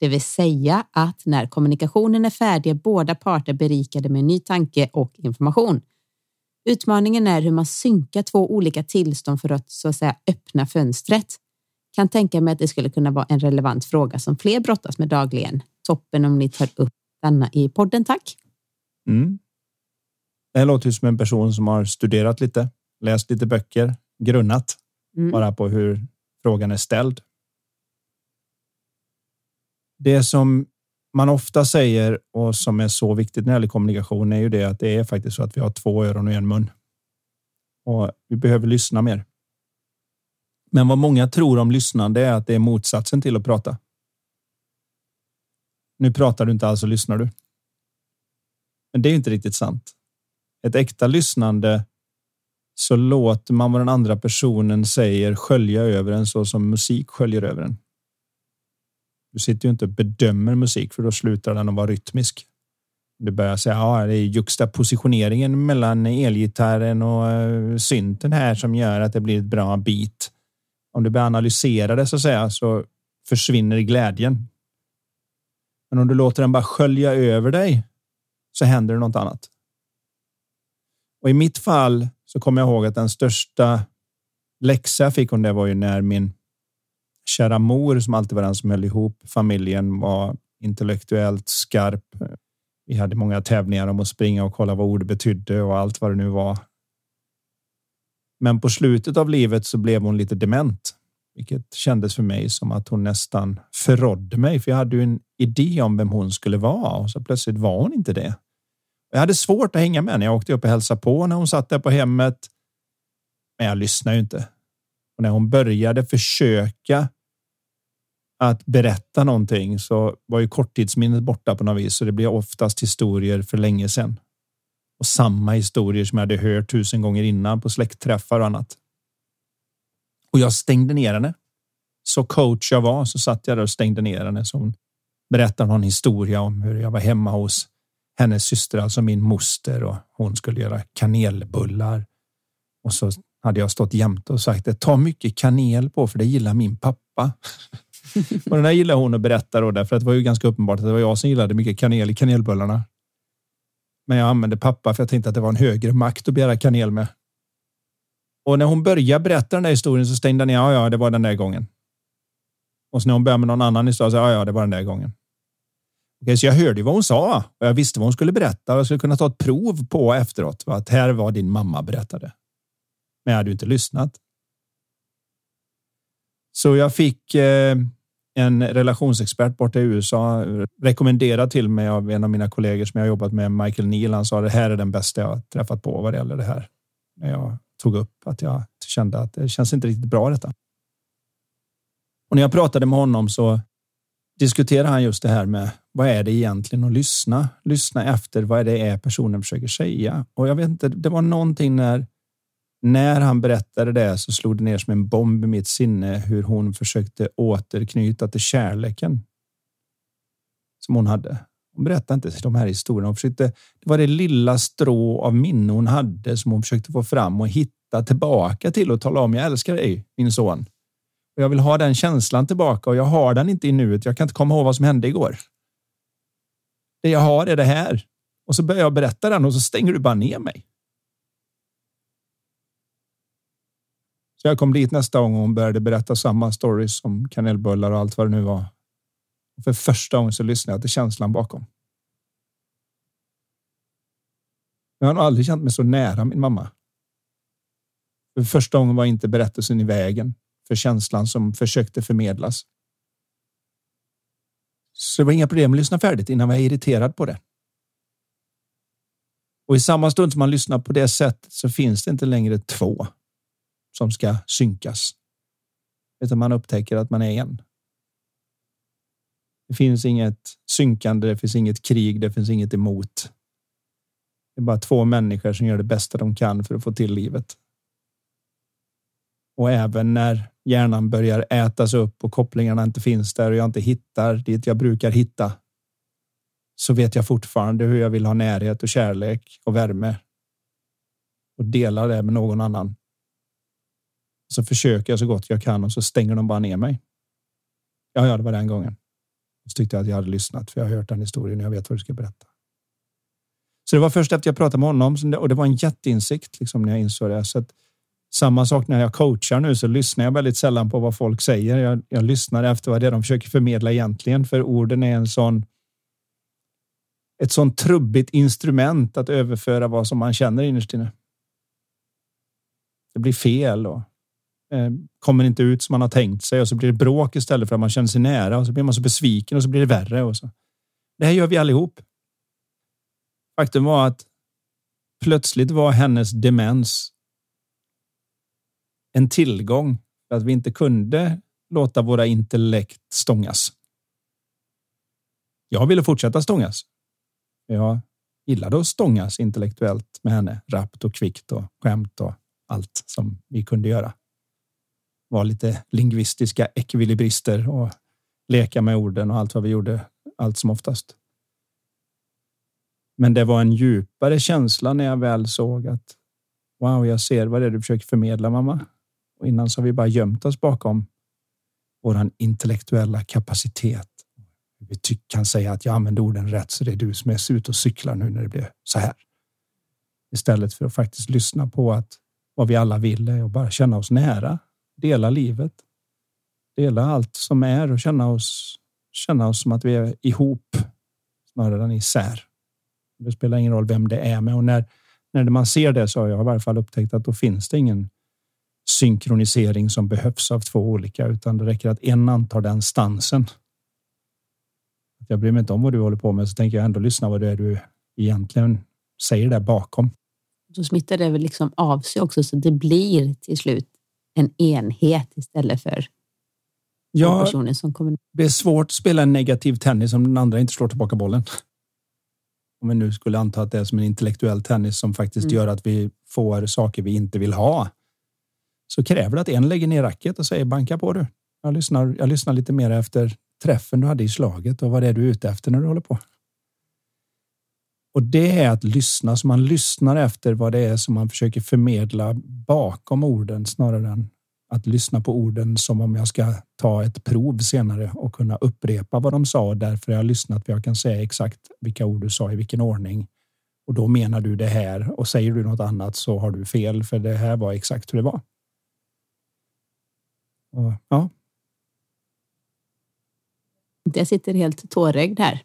Det vill säga att när kommunikationen är färdig är båda parter berikade med ny tanke och information. Utmaningen är hur man synkar två olika tillstånd för att så att säga öppna fönstret. Kan tänka mig att det skulle kunna vara en relevant fråga som fler brottas med dagligen. Toppen om ni tar upp denna i podden, tack. mm. det här låter ju som en person som har studerat lite, läst lite böcker, grunnat Mm. bara på hur frågan är ställd. Det som man ofta säger och som är så viktigt när det gäller kommunikation är ju det att det är faktiskt så att vi har två öron och en mun. Och vi behöver lyssna mer. Men vad många tror om lyssnande är att det är motsatsen till att prata. Nu pratar du inte alls och lyssnar du. Men det är inte riktigt sant. Ett äkta lyssnande så låter man vad den andra personen säger skölja över en så som musik sköljer över en. Du sitter ju inte och bedömer musik för då slutar den att vara rytmisk. Du börjar säga ja, det är juxtapositioneringen mellan elgitarren och eh, synten här som gör att det blir ett bra beat. Om du börjar analysera det så att säga så försvinner glädjen. Men om du låter den bara skölja över dig så händer det något annat. Och i mitt fall så kommer jag ihåg att den största läxa jag fick om det var ju när min kära mor som alltid var den som höll ihop familjen var intellektuellt skarp. Vi hade många tävlingar om att springa och kolla vad ord betydde och allt vad det nu var. Men på slutet av livet så blev hon lite dement, vilket kändes för mig som att hon nästan förrådde mig, för jag hade ju en idé om vem hon skulle vara och så plötsligt var hon inte det. Jag hade svårt att hänga med när jag åkte upp och hälsade på när hon satt där på hemmet. Men jag lyssnade ju inte. Och när hon började försöka att berätta någonting så var ju korttidsminnet borta på något vis. Så det blev oftast historier för länge sedan. Och samma historier som jag hade hört tusen gånger innan på släktträffar och annat. Och jag stängde ner henne. Så coach jag var så satt jag där och stängde ner henne. Så hon berättade någon historia om hur jag var hemma hos hennes syster, alltså min moster och hon skulle göra kanelbullar. Och så hade jag stått jämte och sagt det. Ta mycket kanel på för det gillar min pappa. och den där gillar hon att berätta då, därför att det var ju ganska uppenbart att det var jag som gillade mycket kanel i kanelbullarna. Men jag använde pappa för jag tänkte att det var en högre makt att begära kanel med. Och när hon började berätta den där historien så stängde ner. Ja, ja, det var den där gången. Och så när hon började med någon annan historia så ja, ja, det var den där gången. Okay, så jag hörde vad hon sa och jag visste vad hon skulle berätta och jag skulle kunna ta ett prov på efteråt. Att här var din mamma berättade. Men jag hade ju inte lyssnat. Så jag fick eh, en relationsexpert borta i USA rekommenderad till mig av en av mina kollegor som jag jobbat med, Michael Neal. Han sa det här är den bästa jag träffat på vad det gäller det här. När jag tog upp att jag kände att det känns inte riktigt bra detta. Och när jag pratade med honom så diskuterade han just det här med vad är det egentligen att lyssna? Lyssna efter vad det är personen försöker säga. Och jag vet inte, det var någonting när när han berättade det så slog det ner som en bomb i mitt sinne hur hon försökte återknyta till kärleken. Som hon hade. Hon berättade inte de här historierna. Hon försökte, det var det lilla strå av minne hon hade som hon försökte få fram och hitta tillbaka till och tala om. Jag älskar dig, min son. Och jag vill ha den känslan tillbaka och jag har den inte i nuet. Jag kan inte komma ihåg vad som hände igår. Det jag har är det här. Och så börjar jag berätta den och så stänger du bara ner mig. Så jag kom dit nästa gång och hon började berätta samma stories om kanelbullar och allt vad det nu var. Och för första gången så lyssnade jag till känslan bakom. Jag har nog aldrig känt mig så nära min mamma. För första gången var inte berättelsen i vägen för känslan som försökte förmedlas. Så det var inga problem att lyssna färdigt innan jag var irriterad på det. Och i samma stund som man lyssnar på det sättet så finns det inte längre två som ska synkas. Utan man upptäcker att man är en. Det finns inget synkande, det finns inget krig, det finns inget emot. Det är bara två människor som gör det bästa de kan för att få till livet. Och även när hjärnan börjar ätas upp och kopplingarna inte finns där och jag inte hittar dit jag brukar hitta. Så vet jag fortfarande hur jag vill ha närhet och kärlek och värme. Och dela det med någon annan. Så försöker jag så gott jag kan och så stänger de bara ner mig. Ja, ja, det var den gången. Så tyckte jag att jag hade lyssnat för jag har hört den historien och jag vet vad du ska berätta. Så det var först efter jag pratade med honom och det var en jätteinsikt liksom när jag insåg det. Så att samma sak när jag coachar nu så lyssnar jag väldigt sällan på vad folk säger. Jag, jag lyssnar efter vad det är de försöker förmedla egentligen, för orden är en sån. Ett sånt trubbigt instrument att överföra vad som man känner innerst inne. Det blir fel och eh, kommer inte ut som man har tänkt sig och så blir det bråk istället för att man känner sig nära och så blir man så besviken och så blir det värre. Och så. Det här gör vi allihop. Faktum var att plötsligt var hennes demens en tillgång för att vi inte kunde låta våra intellekt stångas. Jag ville fortsätta stångas. Jag gillade att stångas intellektuellt med henne, rappt och kvickt och skämt och allt som vi kunde göra. Var lite lingvistiska ekvilibrister och leka med orden och allt vad vi gjorde allt som oftast. Men det var en djupare känsla när jag väl såg att wow, jag ser vad det är du försöker förmedla mamma. Och innan så har vi bara gömt oss bakom våran intellektuella kapacitet. Vi kan säga att jag använder orden rätt, så det är du som är ute och cyklar nu när det blir så här. Istället för att faktiskt lyssna på att vad vi alla vill är att bara känna oss nära, dela livet, dela allt som är och känna oss, känna oss som att vi är ihop snarare än isär. Det spelar ingen roll vem det är med och när, när man ser det så har jag i varje fall upptäckt att då finns det ingen synkronisering som behövs av två olika, utan det räcker att en antar den stansen. Jag bryr mig inte om vad du håller på med, så tänker jag ändå lyssna vad det är du egentligen säger där bakom. Så smittar det väl liksom av sig också, så det blir till slut en enhet istället för ja, personer som kommer. Det är svårt att spela en negativ tennis om den andra inte slår tillbaka bollen. Om vi nu skulle anta att det är som en intellektuell tennis som faktiskt mm. gör att vi får saker vi inte vill ha så kräver det att en lägger ner racket och säger banka på du. Jag lyssnar, jag lyssnar lite mer efter träffen du hade i slaget och vad det är du är ute efter när du håller på. Och det är att lyssna, så man lyssnar efter vad det är som man försöker förmedla bakom orden snarare än att lyssna på orden som om jag ska ta ett prov senare och kunna upprepa vad de sa. Därför har jag lyssnat för jag kan säga exakt vilka ord du sa i vilken ordning. Och då menar du det här och säger du något annat så har du fel för det här var exakt hur det var. Och, ja. Jag sitter helt tårögd här.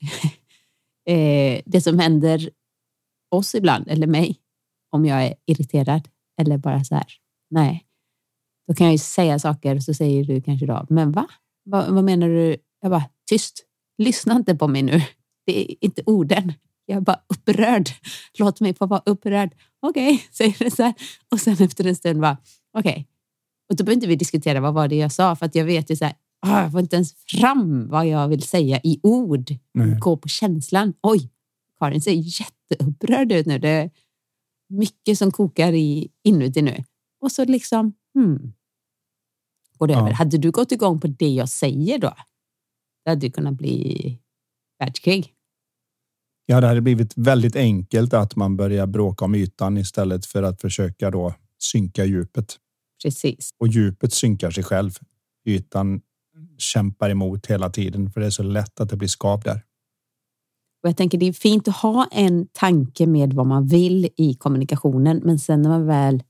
Eh, det som händer oss ibland, eller mig, om jag är irriterad eller bara så här, nej, då kan jag ju säga saker och så säger du kanske då, men va? va? Vad menar du? Jag bara, tyst, lyssna inte på mig nu. Det är inte orden. Jag är bara upprörd. Låt mig få vara upprörd. Okej, okay, säger det så här. Och sen efter en stund bara, okej. Okay. Och då behöver inte vi diskutera vad var det jag sa, för att jag vet ju så här, ah, jag får inte ens fram vad jag vill säga i ord. Nej. Gå på känslan. Oj, Karin ser jätteupprörd ut nu. Det är mycket som kokar i, inuti nu. Och så liksom, hmm, går det ja. över. Hade du gått igång på det jag säger då, det hade det kunnat bli världskrig. Ja, det hade blivit väldigt enkelt att man börjar bråka om ytan istället för att försöka då synka djupet. Precis. Och djupet synkar sig själv. Ytan kämpar emot hela tiden för det är så lätt att det blir skav där. Och jag tänker det är fint att ha en tanke med vad man vill i kommunikationen, men sen när man väl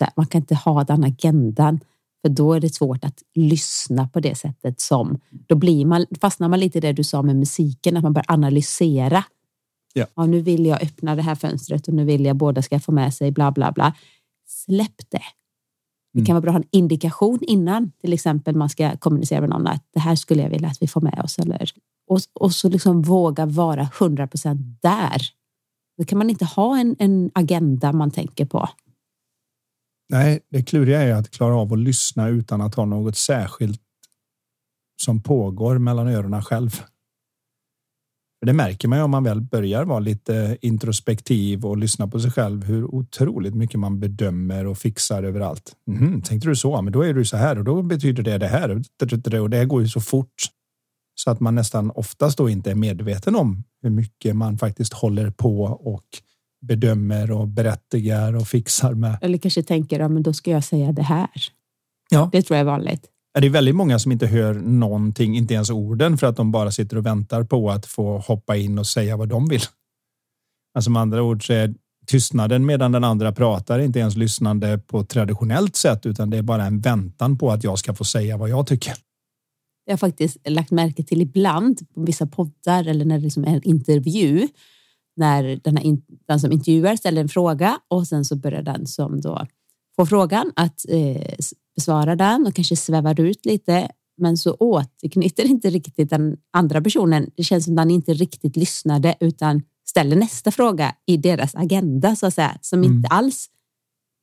här, man kan inte ha den agendan för då är det svårt att lyssna på det sättet som då blir man fastnar man lite i det du sa med musiken, att man börjar analysera. Ja. ja, nu vill jag öppna det här fönstret och nu vill jag båda ska få med sig bla bla bla. Släpp det. Det kan vara bra att ha en indikation innan, till exempel man ska kommunicera med någon att det här skulle jag vilja att vi får med oss. Eller, och, och så liksom våga vara 100 procent där. Då kan man inte ha en, en agenda man tänker på. Nej, det kluriga är att klara av att lyssna utan att ha något särskilt som pågår mellan öronen själv. Det märker man ju om man väl börjar vara lite introspektiv och lyssna på sig själv hur otroligt mycket man bedömer och fixar överallt. Mm, tänkte du så? Men då är du så här och då betyder det det här och det går ju så fort så att man nästan oftast då inte är medveten om hur mycket man faktiskt håller på och bedömer och berättigar och fixar med. Eller kanske tänker, ja, men då ska jag säga det här. Ja, det tror jag är vanligt är det väldigt många som inte hör någonting, inte ens orden för att de bara sitter och väntar på att få hoppa in och säga vad de vill. Alltså med andra ord så är tystnaden medan den andra pratar inte ens lyssnande på traditionellt sätt, utan det är bara en väntan på att jag ska få säga vad jag tycker. Jag har faktiskt lagt märke till ibland på vissa poddar eller när det liksom är en intervju när den, här, den som intervjuar ställer en fråga och sen så börjar den som då får frågan att eh, besvarar den och kanske svävar ut lite, men så återknyter inte riktigt den andra personen. Det känns som att han inte riktigt lyssnade utan ställer nästa fråga i deras agenda så att säga, som mm. inte alls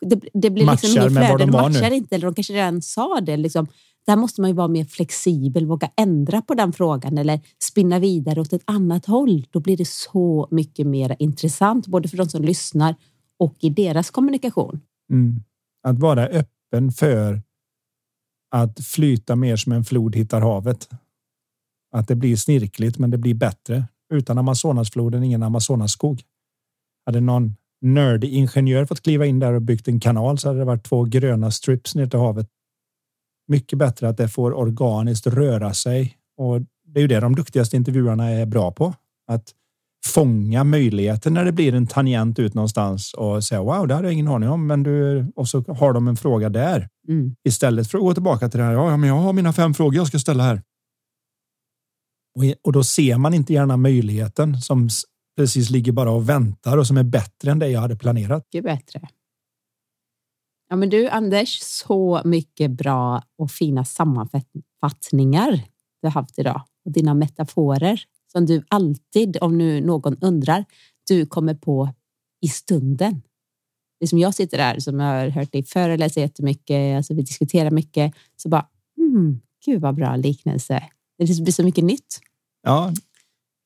det, det blir liksom inget flöde, de matchar nu. inte eller de kanske redan sa det. Liksom. Där måste man ju vara mer flexibel, våga ändra på den frågan eller spinna vidare åt ett annat håll. Då blir det så mycket mer intressant, både för de som lyssnar och i deras kommunikation. Mm. Att vara öppen för att flyta mer som en flod hittar havet. Att det blir snirkligt, men det blir bättre. Utan Amazonasfloden, ingen Amazonasskog. Hade någon nördig ingenjör fått kliva in där och byggt en kanal så hade det varit två gröna strips ner till havet. Mycket bättre att det får organiskt röra sig och det är ju det de duktigaste intervjuarna är bra på. Att fånga möjligheten när det blir en tangent ut någonstans och säga wow, det hade jag ingen aning om. Men du, och så har de en fråga där mm. istället för att gå tillbaka till det här. Ja, men jag har mina fem frågor jag ska ställa här. Och, och då ser man inte gärna möjligheten som precis ligger bara och väntar och som är bättre än det jag hade planerat. Mycket bättre. Ja, men du Anders, så mycket bra och fina sammanfattningar du haft idag och dina metaforer som du alltid, om nu någon undrar, du kommer på i stunden. Det som jag sitter där, som jag har hört dig föreläsa jättemycket, alltså vi diskuterar mycket, så bara, mm, gud vad bra liknelse. Det blir så mycket nytt. Ja.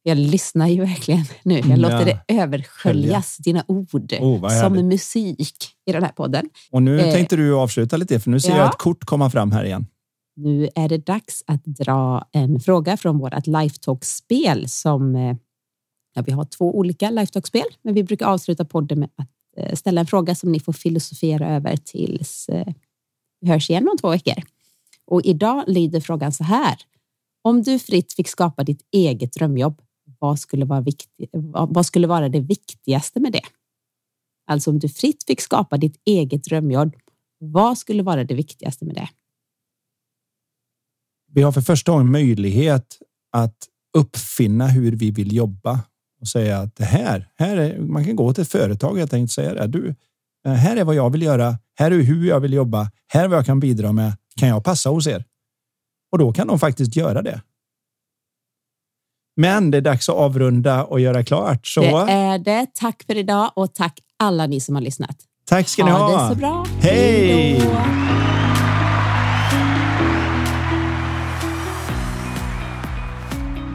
Jag lyssnar ju verkligen nu. Jag mm, låter det översköljas, dina ord, oh, som musik i den här podden. Och nu eh, tänkte du avsluta lite, för nu ser ja. jag ett kort komma fram här igen. Nu är det dags att dra en fråga från vårt Lifetalk-spel som eh, Ja, vi har två olika Lifetalk-spel, men vi brukar avsluta podden med att eh, ställa en fråga som ni får filosofera över tills eh, vi hörs igen om två veckor. Och idag lyder frågan så här. Om du fritt fick skapa ditt eget drömjobb, vad skulle vara, viktig, vad skulle vara det viktigaste med det? Alltså om du fritt fick skapa ditt eget drömjobb, vad skulle vara det viktigaste med det? Vi har för första gången möjlighet att uppfinna hur vi vill jobba och säga att det här, här är, man kan gå till ett företag helt enkelt säga det. Du, eh, här är vad jag vill göra. Här är hur jag vill jobba. Här är vad jag kan bidra med. Kan jag passa hos er? Och då kan de faktiskt göra det. Men det är dags att avrunda och göra klart. Så... Det är det. Tack för idag och tack alla ni som har lyssnat. Tack ska ni ha. Ha det så bra. Hej!